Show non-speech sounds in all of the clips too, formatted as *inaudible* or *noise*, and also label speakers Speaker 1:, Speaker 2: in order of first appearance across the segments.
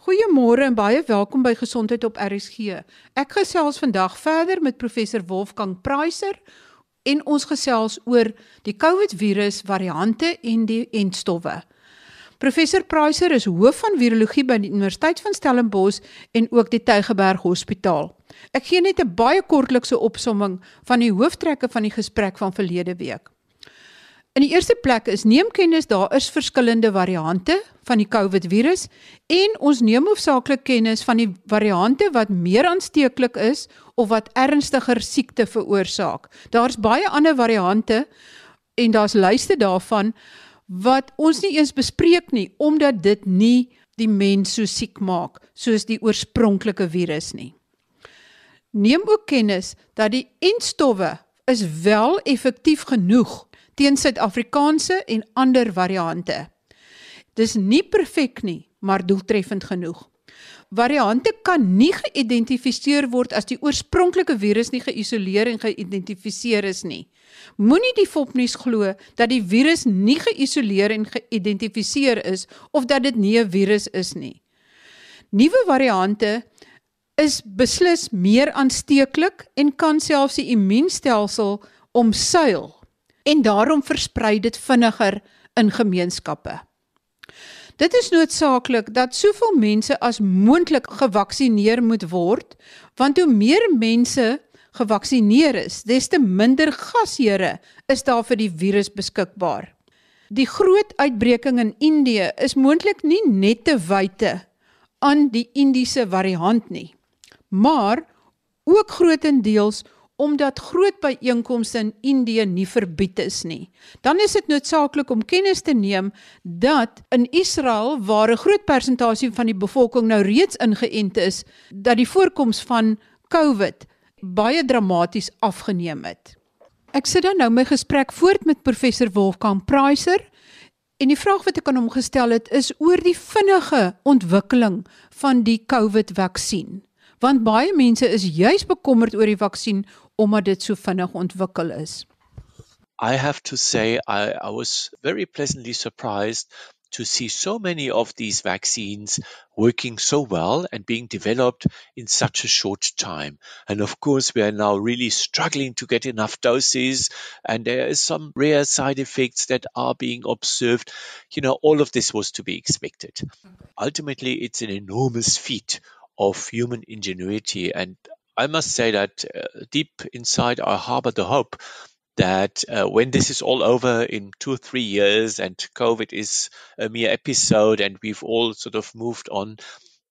Speaker 1: Goeiemôre en baie welkom by Gesondheid op RSG. Ek gesels vandag verder met professor Wolfgang Preiser en ons gesels oor die COVID-virus variante en die entstowwe. Professor Preiser is hoof van virologie by die Universiteit van Stellenbosch en ook die Tygerberg Hospitaal. Ek gee net 'n baie kortlikse opsomming van die hooftrekke van die gesprek van verlede week. In die eerste plek is neem kennis daar is verskillende variante van die COVID virus en ons neem hoofsaaklik kennis van die variante wat meer aansteeklik is of wat ernstiger siekte veroorsaak. Daar's baie ander variante en daar's lyste daarvan wat ons nie eens bespreek nie omdat dit nie die mens so siek maak soos die oorspronklike virus nie. Neem ook kennis dat die entstowwe is wel effektief genoeg teen Suid-Afrikaanse en ander variante. Dis nie perfek nie, maar doeltreffend genoeg. Variante kan nie geïdentifiseer word as die oorspronklike virus nie geïsoleer en geïdentifiseer is nie. Moenie die fopnuus glo dat die virus nie geïsoleer en geïdentifiseer is of dat dit nie 'n virus is nie. Nuwe variante is beslis meer aansteeklik en kan selfs die immuunstelsel omsuil en daarom versprei dit vinniger in gemeenskappe. Dit is noodsaaklik dat soveel mense as moontlik gevaksinereer moet word, want hoe meer mense gevaksinereer is, des te minder gasheure is daar vir die virus beskikbaar. Die groot uitbreking in Indië is moontlik nie net te wyte aan die Indiese variant nie, maar ook grootendeels omdat groot byeenkomste in Indië nie verbied is nie. Dan is dit noodsaaklik om kennis te neem dat in Israel waar 'n groot persentasie van die bevolking nou reeds ingeënt is, dat die voorkoms van COVID baie dramaties afgeneem het. Ek sit dan nou my gesprek voort met professor Wolfgang Preiser en die vraag wat ek aan hom gestel het is oor die vinnige ontwikkeling van die COVID-vaksin. Want baie mense is juis bekommerd oor die vaksin omdat dit so vinnig ontwikkel is.
Speaker 2: I have to say I, I was very pleasantly surprised to see so many of these vaccines working so well and being developed in such a short time. And of course, we are now really struggling to get enough doses and there is some rare side effects that are being observed. You know, all of this was to be expected. Ultimately, it's an enormous feat of human ingenuity and I must say that uh, deep inside I harbor the hope that uh, when this is all over in two or three years and COVID is a mere episode and we've all sort of moved on,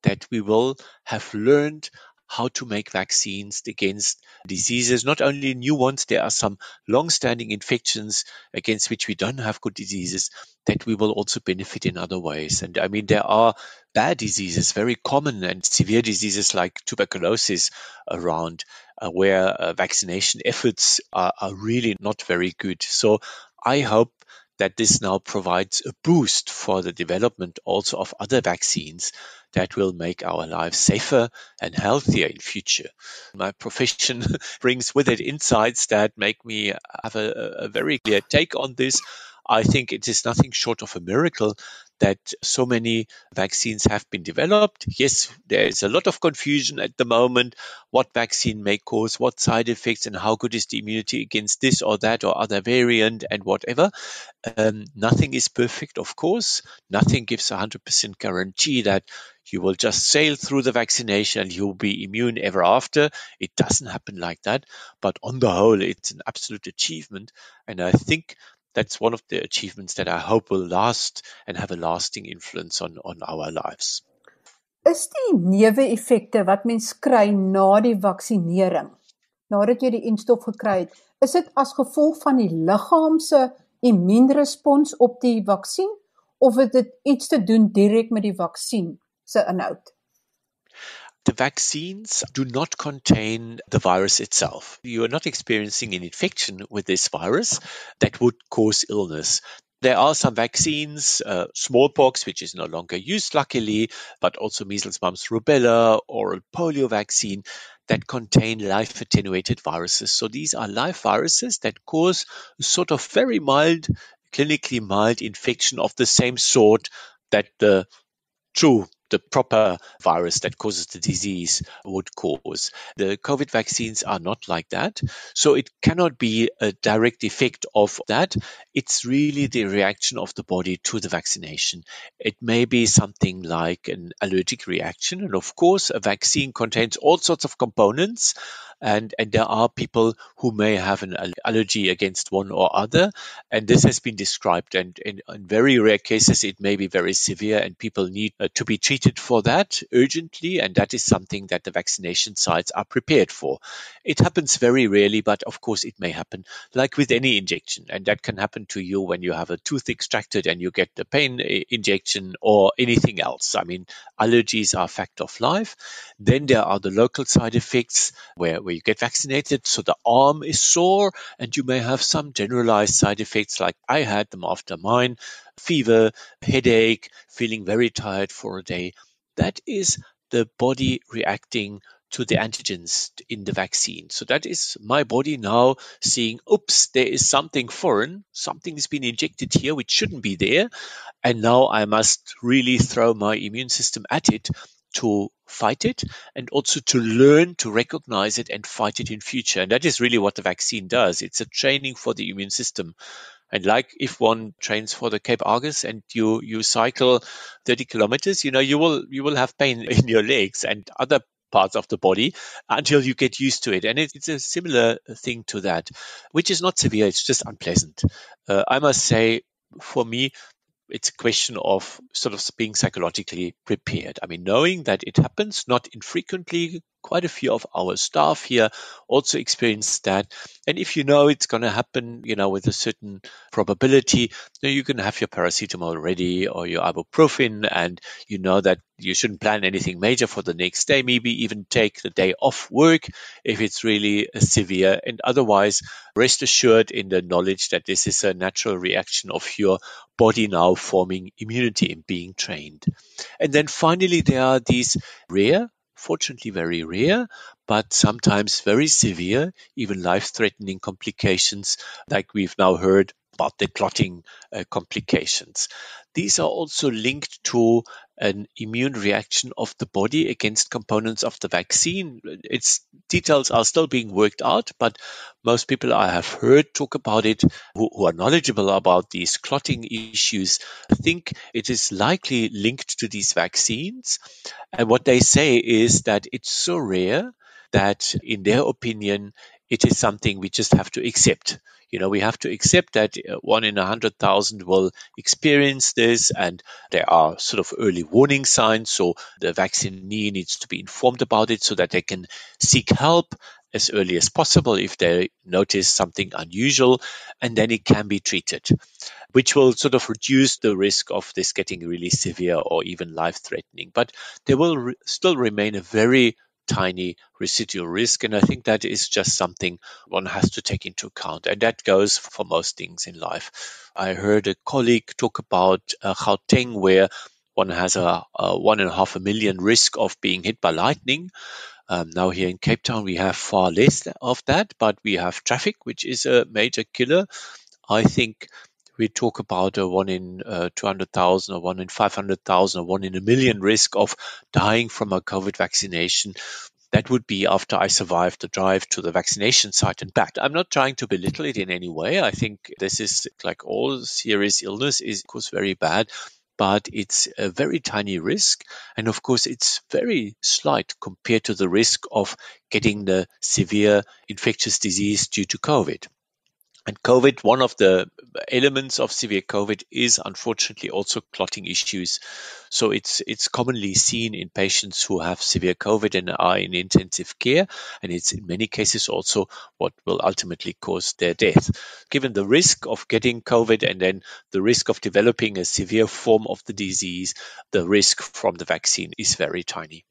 Speaker 2: that we will have learned how to make vaccines against diseases, not only new ones, there are some long-standing infections against which we don't have good diseases that we will also benefit in other ways. And I mean, there are bad diseases, very common and severe diseases like tuberculosis around uh, where uh, vaccination efforts are, are really not very good. So I hope that this now provides a boost for the development also of other vaccines that will make our lives safer and healthier in future. My profession *laughs* brings with it insights that make me have a, a very clear take on this. I think it is nothing short of a miracle that so many vaccines have been developed. Yes, there is a lot of confusion at the moment. What vaccine may cause what side effects and how good is the immunity against this or that or other variant and whatever. Um, nothing is perfect, of course. Nothing gives a 100% guarantee that you will just sail through the vaccination and you'll be immune ever after. It doesn't happen like that. But on the whole, it's an absolute achievement. And I think that's one of the achievements that I hope will last and have a lasting influence on on our lives.
Speaker 1: Is die neeweffekte wat mens kry na die vaksinering, nadat jy die enstof gekry het, is dit as gevolg van die liggaam se immuunrespons op die vaksin of het dit iets te doen direk met die vaksin se inhoud?
Speaker 2: The vaccines do not contain the virus itself. You are not experiencing an infection with this virus that would cause illness. There are some vaccines, uh, smallpox, which is no longer used, luckily, but also measles, mumps, rubella, oral polio vaccine that contain live attenuated viruses. So these are live viruses that cause sort of very mild, clinically mild infection of the same sort that the true the proper virus that causes the disease would cause. The COVID vaccines are not like that. So it cannot be a direct effect of that. It's really the reaction of the body to the vaccination. It may be something like an allergic reaction. And of course, a vaccine contains all sorts of components and, and there are people who may have an allergy against one or other. And this has been described. And in, in very rare cases, it may be very severe and people need uh, to be treated for that urgently. And that is something that the vaccination sites are prepared for. It happens very rarely, but of course it may happen like with any injection. And that can happen to you when you have a tooth extracted and you get the pain uh, injection or anything else. I mean, allergies are a fact of life. Then there are the local side effects where where you get vaccinated. So the arm is sore and you may have some generalized side effects like I had them after mine, fever, headache, feeling very tired for a day. That is the body reacting to the antigens in the vaccine. So that is my body now seeing, oops, there is something foreign. Something has been injected here which shouldn't be there. And now I must really throw my immune system at it to fight it and also to learn to recognize it and fight it in future. And that is really what the vaccine does. It's a training for the immune system. And like if one trains for the Cape Argus and you, you cycle 30 kilometers, you know, you will, you will have pain *laughs* in your legs and other parts of the body until you get used to it. And it, it's a similar thing to that, which is not severe. It's just unpleasant. Uh, I must say, for me, it's a question of sort of being psychologically prepared. I mean, knowing that it happens not infrequently, quite a few of our staff here also experience that. And if you know it's going to happen, you know, with a certain probability, then you can have your paracetamol ready or your ibuprofen, and you know that you shouldn't plan anything major for the next day. Maybe even take the day off work if it's really uh, severe. And otherwise, rest assured in the knowledge that this is a natural reaction of your body now forming immunity and being trained. And then finally, there are these rare fortunately very rare, but sometimes very severe, even life-threatening complications like we've now heard about the clotting uh, complications. These are also linked to an immune reaction of the body against components of the vaccine. Its details are still being worked out, but most people I have heard talk about it who, who are knowledgeable about these clotting issues think it is likely linked to these vaccines. And what they say is that it's so rare that in their opinion, it is something we just have to accept. You know, we have to accept that uh, one in a hundred thousand will experience this, and there are sort of early warning signs. So the vaccinee needs to be informed about it so that they can seek help as early as possible if they notice something unusual, and then it can be treated, which will sort of reduce the risk of this getting really severe or even life threatening. But there will re- still remain a very tiny residual risk. And I think that is just something one has to take into account. And that goes for most things in life. I heard a colleague talk about uh, Gauteng, where one has a, a, one and a half a million risk of being hit by lightning. Um, now here in Cape Town, we have far less of that, but we have traffic, which is a major killer. I think we talk about a one in uh, 200,000 or one in 500,000 or one in a million risk of dying from a COVID vaccination. That would be after I survived the drive to the vaccination site and back. I'm not trying to belittle it in any way. I think this is like all serious illness is of course very bad, but it's a very tiny risk. And of course, it's very slight compared to the risk of getting the severe infectious disease due to COVID. And COVID, one of the elements of severe COVID is unfortunately also clotting issues. So it's it's commonly seen in patients who have severe COVID and are in intensive care, and it's in many cases also what will ultimately cause their death. Given the risk of getting COVID and then the risk of developing a severe form of the disease, the risk from the vaccine is very tiny.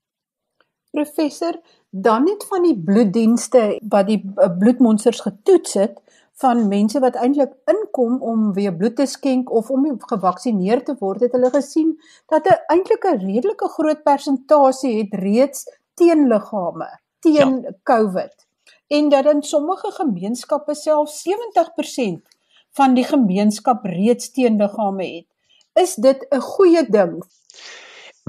Speaker 1: Professor, dan net van die bloeddienste wat die eh, bloedmonsters getoets het, van mense wat eintlik inkom om weer bloed te skenk of om gevaksinereer te word, het hulle gesien dat 'n eintlik 'n redelike groot persentasie het reeds teenliggame teen ja. COVID. En dat in sommige gemeenskappe self 70% van die gemeenskap reeds teenliggame het. Is dit 'n goeie ding?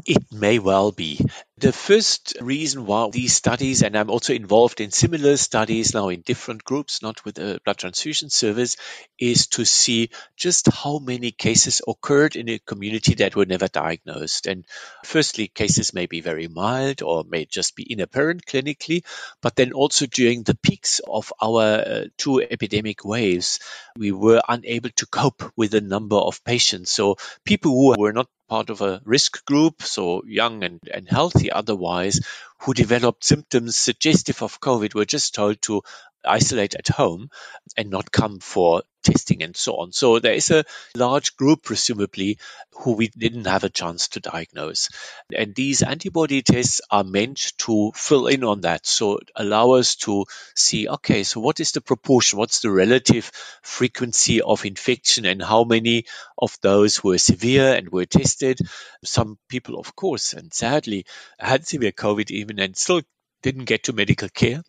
Speaker 2: It may well be. The first reason why these studies, and I'm also involved in similar studies now in different groups, not with a blood transfusion service, is to see just how many cases occurred in a community that were never diagnosed. And firstly, cases may be very mild or may just be inapparent clinically, but then also during the peaks of our uh, two epidemic waves, we were unable to cope with the number of patients. So people who were not part of a risk group, so young and, and healthy. Otherwise, who developed symptoms suggestive of COVID were just told to isolate at home and not come for testing and so on. So there is a large group, presumably, who we didn't have a chance to diagnose. And these antibody tests are meant to fill in on that. So allow us to see, okay, so what is the proportion? What's the relative frequency of infection and how many of those were severe and were tested? Some people, of course, and sadly had severe COVID even and still didn't get to medical care.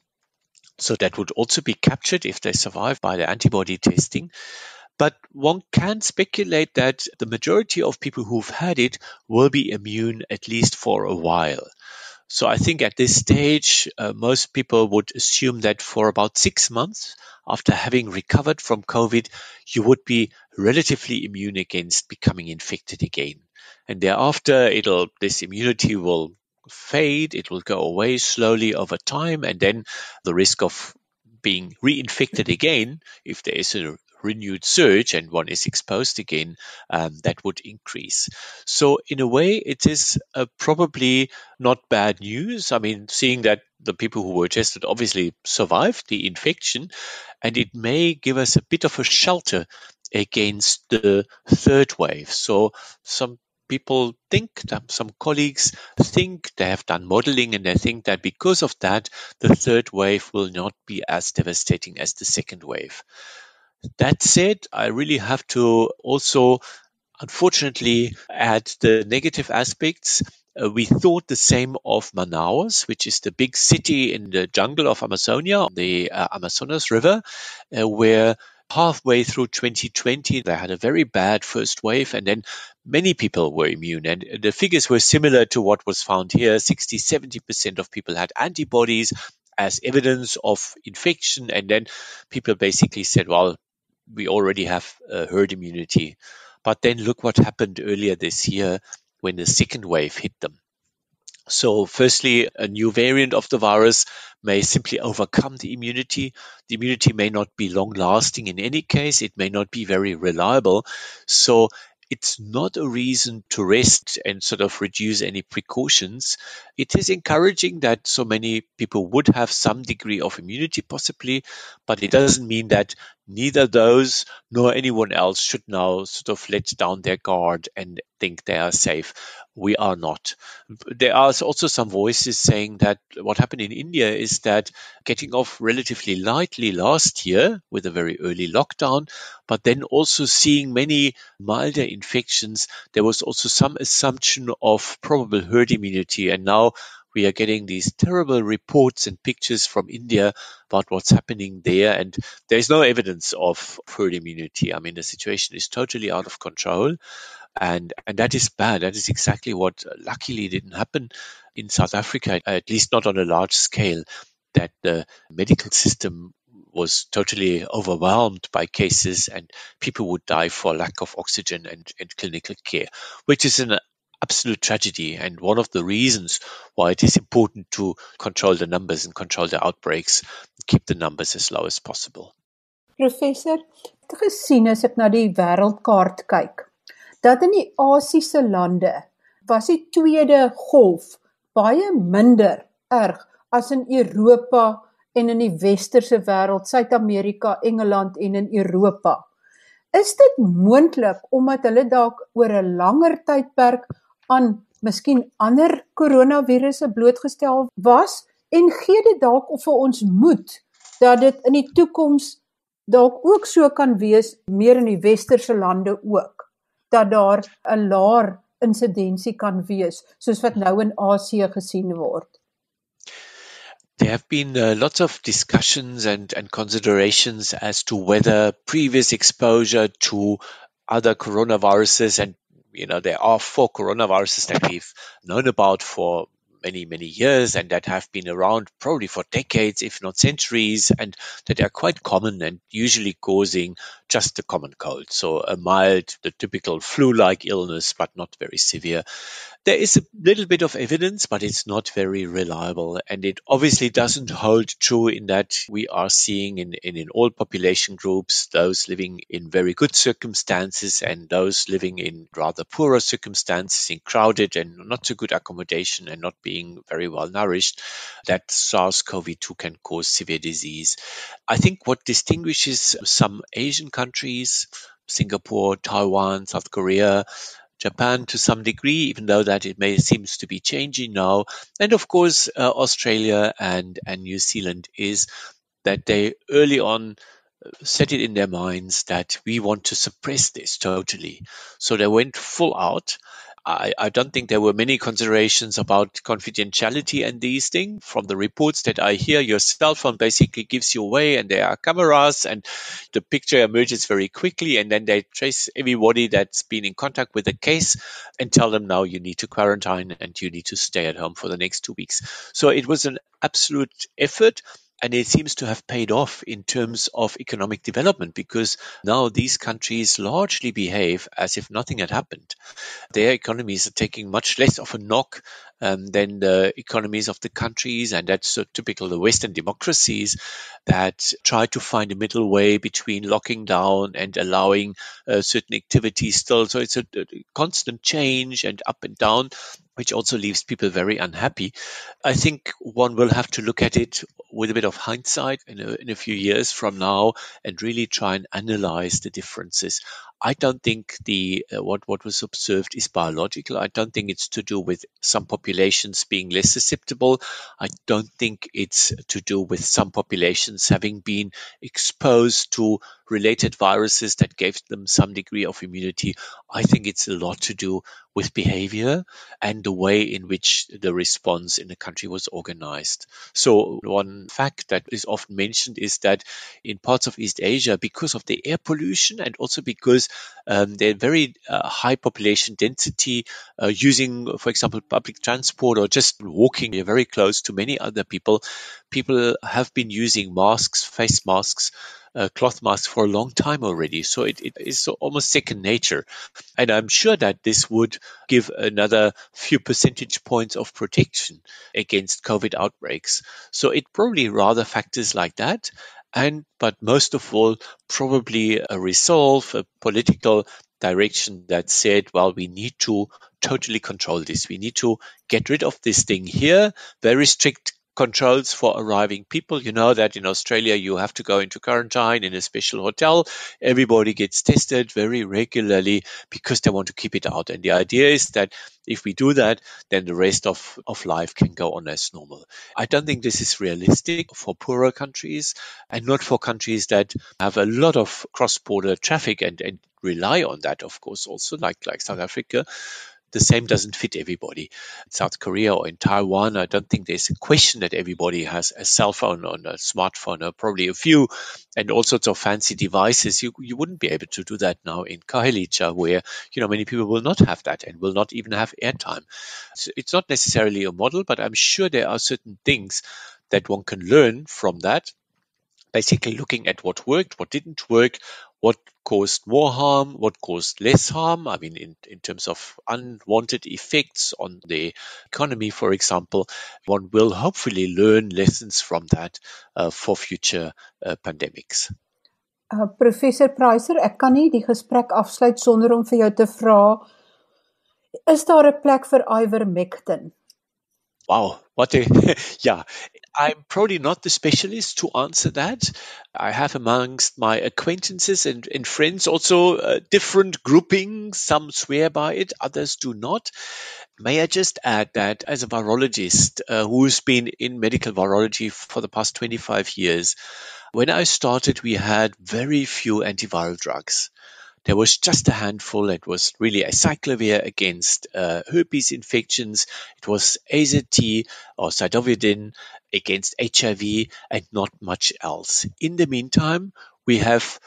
Speaker 2: So that would also be captured if they survive by the antibody testing. But one can speculate that the majority of people who've had it will be immune at least for a while. So I think at this stage, uh, most people would assume that for about six months after having recovered from COVID, you would be relatively immune against becoming infected again. And thereafter, it'll, this immunity will fade, it will go away slowly over time, and then the risk of being reinfected again, if there is a renewed surge and one is exposed again, um, that would increase. So, in a way, it is uh, probably not bad news. I mean, seeing that the people who were tested obviously survived the infection, and it may give us a bit of a shelter against the third wave. So, some people think that some colleagues think they have done modeling and they think that because of that, the third wave will not be as devastating as the second wave. That said, I really have to also unfortunately add the negative aspects. Uh, we thought the same of Manaus, which is the big city in the jungle of Amazonia, on the uh, Amazonas River, uh, where halfway through 2020, they had a very bad first wave, and then many people were immune. And the figures were similar to what was found here 60, 70% of people had antibodies as evidence of infection. And then people basically said, well, we already have uh, herd immunity. But then look what happened earlier this year when the second wave hit them. So, firstly, a new variant of the virus may simply overcome the immunity. The immunity may not be long lasting in any case, it may not be very reliable. So, it's not a reason to rest and sort of reduce any precautions. It is encouraging that so many people would have some degree of immunity, possibly, but it doesn't mean that neither those nor anyone else should now sort of let down their guard and think they are safe. We are not. There are also some voices saying that what happened in India is that getting off relatively lightly last year with a very early lockdown, but then also seeing many milder infections, there was also some assumption of probable herd immunity. And now we are getting these terrible reports and pictures from India about what's happening there. And there's no evidence of herd immunity. I mean, the situation is totally out of control. And, and that is bad. That is exactly what luckily didn't happen in South Africa, at least not on a large scale, that the medical system was totally overwhelmed by cases and people would die for lack of oxygen and, and clinical care, which is an absolute tragedy and one of the reasons why it is important to control the numbers and control the outbreaks, keep the numbers as low as possible.
Speaker 1: Professor, het gesien as ek na die wêreldkaart kyk, dat in die Asiëse lande was die tweede golf baie minder erg as in Europa en in die westerse wêreld, Suid-Amerika, Engeland en in Europa. Is dit moontlik omdat hulle dalk oor 'n langer tydperk aan miskien ander koronavirusse blootgestel was en gee dit dalk of vir ons moed dat dit in die toekoms dalk ook so kan wees meer in die westerse lande ook dat daar 'n laer insidensie kan wees soos wat nou in Asië gesien word.
Speaker 2: There have been uh, lots of discussions and, and considerations as to whether previous exposure to other coronaviruses and you know, there are four coronaviruses that we've known about for many, many years and that have been around probably for decades, if not centuries, and that are quite common and usually causing just a common cold. So a mild, the typical flu-like illness, but not very severe. There is a little bit of evidence, but it's not very reliable. And it obviously doesn't hold true in that we are seeing in, in, in all population groups, those living in very good circumstances and those living in rather poorer circumstances, in crowded and not so good accommodation and not being very well nourished, that SARS-CoV-2 can cause severe disease. I think what distinguishes some Asian countries, Singapore, Taiwan, South Korea, Japan to some degree, even though that it may seems to be changing now. And of course, uh, Australia and, and New Zealand is that they early on uh, set it in their minds that we want to suppress this totally. So they went full out I, I don't think there were many considerations about confidentiality and these things. From the reports that I hear, your cell phone basically gives you away and there are cameras and the picture emerges very quickly and then they trace everybody that's been in contact with the case and tell them now you need to quarantine and you need to stay at home for the next two weeks. So it was an absolute effort and it seems to have paid off in terms of economic development because now these countries largely behave as if nothing had happened. Their economies are taking much less of a knock um, than the economies of the countries, and that's typical of the Western democracies that try to find a middle way between locking down and allowing uh, certain activities still. So it's a, a constant change and up and down which also leaves people very unhappy. I think one will have to look at it with a bit of hindsight in a, in a few years from now and really try and analyze the differences. I don't think the uh, what what was observed is biological. I don't think it's to do with some populations being less susceptible. I don't think it's to do with some populations having been exposed to related viruses that gave them some degree of immunity. I think it's a lot to do with behavior and the way in which the response in the country was organized. So one fact that is often mentioned is that in parts of East Asia, because of the air pollution and also because um, they're very uh, high population density, uh, using, for example, public transport or just walking you're very close to many other people, people have been using masks, face masks, uh, cloth masks for a long time already. So it, it is almost second nature. And I'm sure that this would give another few percentage points of protection against COVID outbreaks. So it probably rather factors like that. And, but most of all, probably a resolve, a political direction that said, well, we need to totally control this. We need to get rid of this thing here, very strict controls for arriving people. You know that in Australia you have to go into quarantine in a special hotel. Everybody gets tested very regularly because they want to keep it out. And the idea is that if we do that, then the rest of, of life can go on as normal. I don't think this is realistic for poorer countries and not for countries that have a lot of cross-border traffic and, and rely on that, of course, also like, like South Africa the same doesn't fit everybody. South Korea or in Taiwan, I don't think there's a question that everybody has a cell phone or a smartphone or probably a few and all sorts of fancy devices. You, you wouldn't be able to do that now in Khayelitsha where, you know, many people will not have that and will not even have airtime. So it's not necessarily a model, but I'm sure there are certain things that one can learn from that basically looking at what worked, what didn't work, what caused more harm, what caused less harm. I mean, in, in terms of unwanted effects on the economy, for example, one will hopefully learn lessons from that uh, for future uh, pandemics.
Speaker 1: Uh, Professor Preiser, ek kan nie die gesprek afsluit sonder om vir jou te vra is daar 'n plek vir ivermectin?
Speaker 2: Wow, what a *laughs* yeah. I'm probably not the specialist to answer that. I have amongst my acquaintances and, and friends also uh, different groupings. Some swear by it, others do not. May I just add that as a virologist uh, who's been in medical virology for the past 25 years, when I started, we had very few antiviral drugs. There was just a handful. It was really acyclovir against uh, herpes infections. It was AZT or zidovudine against HIV and not much else. In the meantime, we have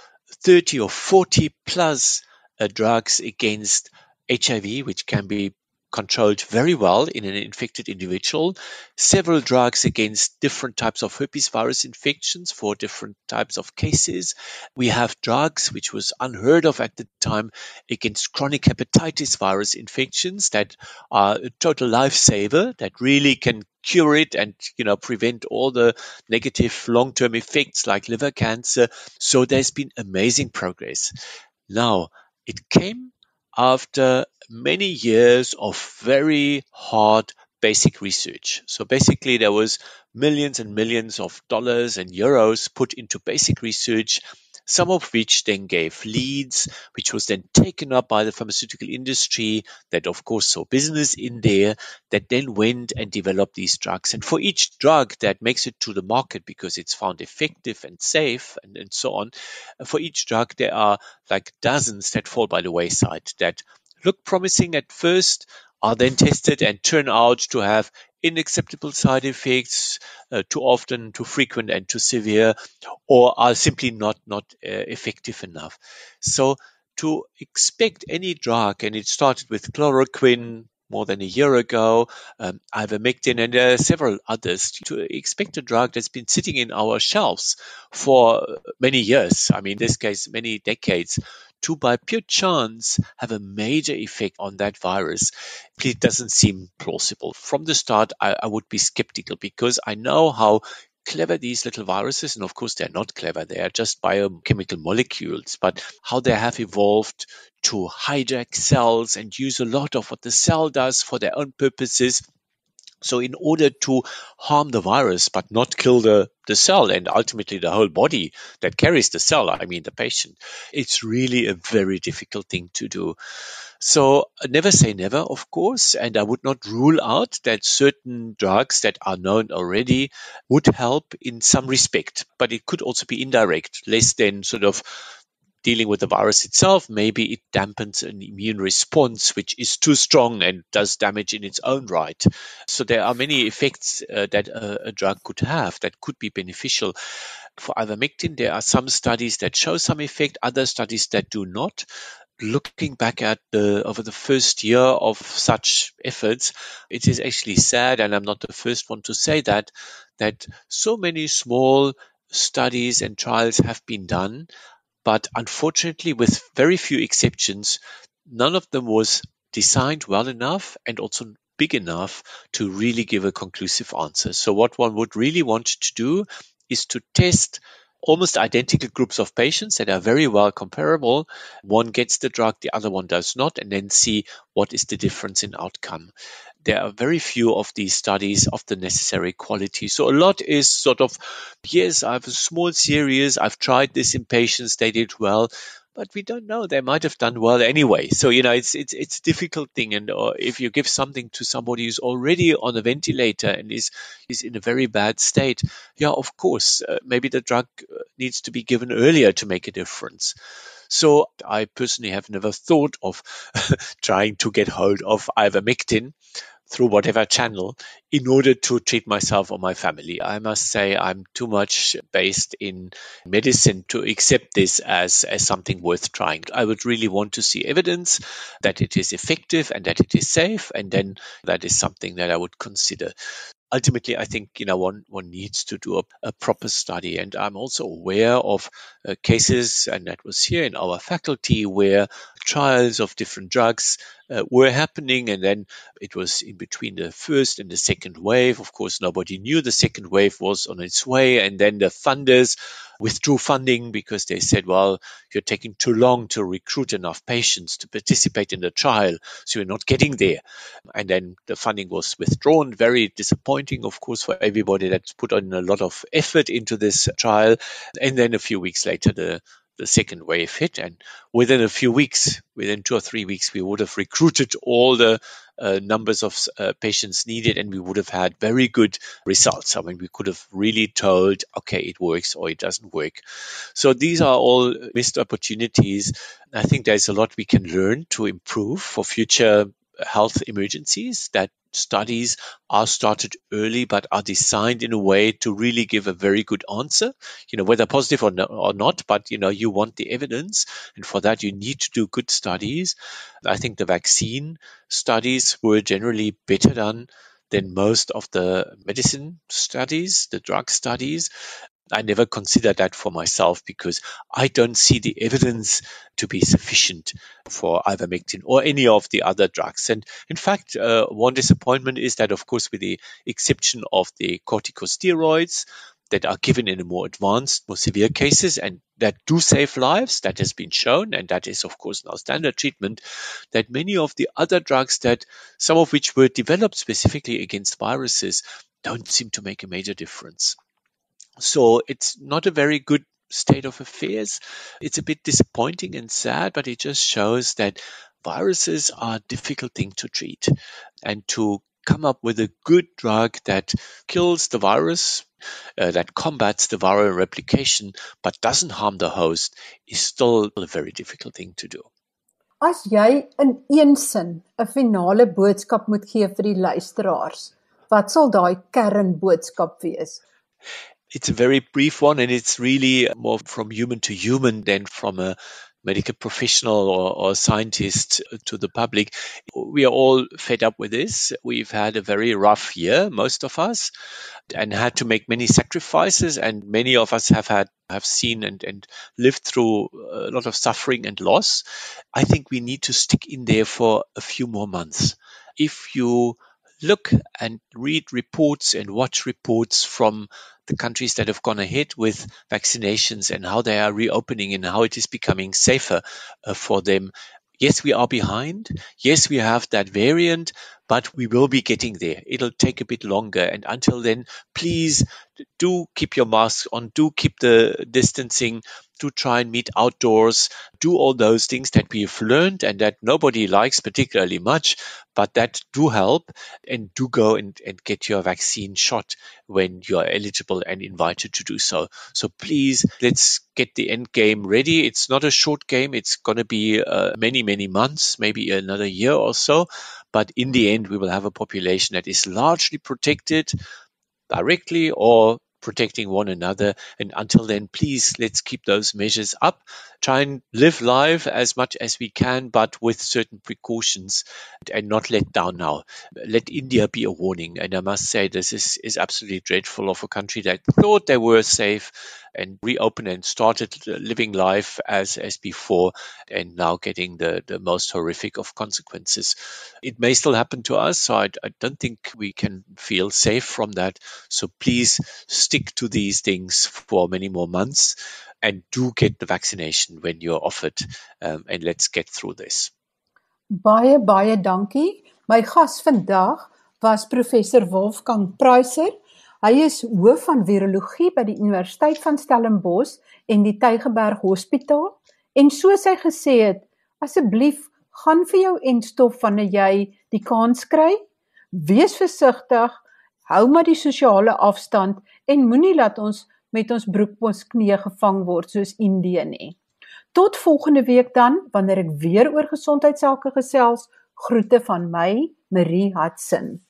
Speaker 2: 30 or 40 plus uh, drugs against HIV, which can be controlled very well in an infected individual, several drugs against different types of herpes virus infections for different types of cases. We have drugs, which was unheard of at the time, against chronic hepatitis virus infections that are a total lifesaver that really can cure it and you know prevent all the negative long-term effects like liver cancer. So there's been amazing progress. Now it came after many years of very hard basic research. So basically, there was millions and millions of dollars and euros put into basic research some of which then gave leads, which was then taken up by the pharmaceutical industry that of course saw business in there, that then went and developed these drugs. And for each drug that makes it to the market because it's found effective and safe and, and so on, for each drug there are like dozens that fall by the wayside that look promising at first, are then tested and turn out to have unacceptable side effects, uh, too often, too frequent, and too severe, or are simply not not uh, effective enough. So to expect any drug, and it started with chloroquine more than a year ago, um, ivermectin, and there are several others. To expect a drug that's been sitting in our shelves for many years, I mean, in this case, many decades, to by pure chance have a major effect on that virus, it doesn't seem plausible. From the start, I, I would be skeptical because I know how clever these little viruses, and of course they're not clever, they are just biochemical molecules, but how they have evolved to hijack cells and use a lot of what the cell does for their own purposes so in order to harm the virus but not kill the, the cell and ultimately the whole body that carries the cell, I mean the patient, it's really a very difficult thing to do. So uh, never say never, of course, and I would not rule out that certain drugs that are known already would help in some respect, but it could also be indirect, less than sort of dealing with the virus itself, maybe it dampens an immune response which is too strong and does damage in its own right. So there are many effects uh, that a, a, drug could have that could be beneficial. For ivermectin, there are some studies that show some effect, other studies that do not. Looking back at the over the first year of such efforts, it is actually sad, and I'm not the first one to say that, that so many small studies and trials have been done but unfortunately, with very few exceptions, none of them was designed well enough and also big enough to really give a conclusive answer. So what one would really want to do is to test almost identical groups of patients that are very well comparable. One gets the drug, the other one does not, and then see what is the difference in outcome. There are very few of these studies of the necessary quality. So a lot is sort of, yes, I have a small series. I've tried this in patients. They did well but we don't know. They might have done well anyway. So you know, it's it's it's a difficult thing. And or uh, if you give something to somebody who's already on a ventilator and is is in a very bad state, yeah, of course, uh, maybe the drug uh, needs to be given earlier to make a difference. So I personally have never thought of *laughs* trying to get hold of ivermectin through whatever channel in order to treat myself or my family. I must say I'm too much based in medicine to accept this as, as something worth trying. I would really want to see evidence that it is effective and that it is safe, and then that is something that I would consider ultimately, I think you know one one needs to do a, a proper study, and I'm also aware of uh, cases, and that was here in our faculty where trials of different drugs uh, were happening, and then it was in between the first and the second wave. Of course, nobody knew the second wave was on its way, and then the funders withdrew funding because they said, well, you're taking too long to recruit enough patients to participate in the trial, so you're not getting there. And then the funding was withdrawn. Very disappointing, of course, for everybody that's put on a lot of effort into this trial. And then a few weeks later, the the second wave hit. And within a few weeks, within two or three weeks, we would have recruited all the uh, numbers of uh, patients needed and we would have had very good results. I mean, we could have really told, okay, it works or it doesn't work. So these are all missed opportunities. I think there's a lot we can learn to improve for future health emergencies that studies are started early but are designed in a way to really give a very good answer. You know whether positive or, no, or not but you know you want the evidence and for that you need to do good studies. I think the vaccine studies were generally better done than most of the medicine studies the drug studies I never consider that for myself because I don't see the evidence to be sufficient for ivermectin or any of the other drugs. And in fact, uh, one disappointment is that, of course, with the exception of the corticosteroids that are given in more advanced, more severe cases and that do save lives, that has been shown, and that is, of course, now standard treatment, that many of the other drugs that some of which were developed specifically against viruses don't seem to make a major difference. So it's not a very good state of affairs. It's a bit disappointing and sad, but it just shows that viruses are a difficult thing to treat and to come up with a good drug that kills the virus, uh, that combats the viral replication, but doesn't harm the host is still a very difficult thing to do.
Speaker 1: As jy in een sin 'n finale boodskap moet gee vir die luisteraars, wat sal daai kernboodskap wees?
Speaker 2: It's a very brief one, and it's really more from human to human than from a medical professional or, or scientist to the public. We are all fed up with this. We've had a very rough year, most of us, and had to make many sacrifices. And many of us have had have seen and, and lived through a lot of suffering and loss. I think we need to stick in there for a few more months. If you look and read reports and watch reports from the countries that have gone ahead with vaccinations and how they are reopening and how it is becoming safer uh, for them. Yes, we are behind. Yes, we have that variant, but we will be getting there. It'll take a bit longer. And until then, please do keep your masks on, do keep the distancing, do try and meet outdoors, do all those things that we've learned and that nobody likes particularly much, but that do help and do go and, and get your vaccine shot when you're eligible and invited to do so. So please let's get the end game ready. It's not a short game. It's going to be uh, many, many months, maybe another year or so. But in the end, we will have a population that is largely protected directly or protecting one another. And until then, please let's keep those measures up. Try and live life as much as we can, but with certain precautions and not let down now. Let India be a warning. And I must say, this is, is absolutely dreadful of a country that thought they were safe and reopened and started living life as, as before and now getting the, the most horrific of consequences. It may still happen to us, so I, I don't think we can feel safe from that. So please stick to these things for many more months and do get the vaccination when you're offered um, and let's get through this.
Speaker 1: Baie baie dankie. My gas vandag was professor Wolfgang Preiser. Hy is hoof van virologie by die Universiteit van Stellenbosch en die Tygerberg Hospitaal en soos hy gesê het, asseblief gaan vir jou enstof wanneer jy die kans kry. Wees versigtig, hou maar die sosiale afstand en moenie laat ons met ons broek op ons knieë gevang word soos Indië nie. Tot volgende week dan wanneer ek weer oor gesondheidsake gesels. Groete van my, Marie Hudson.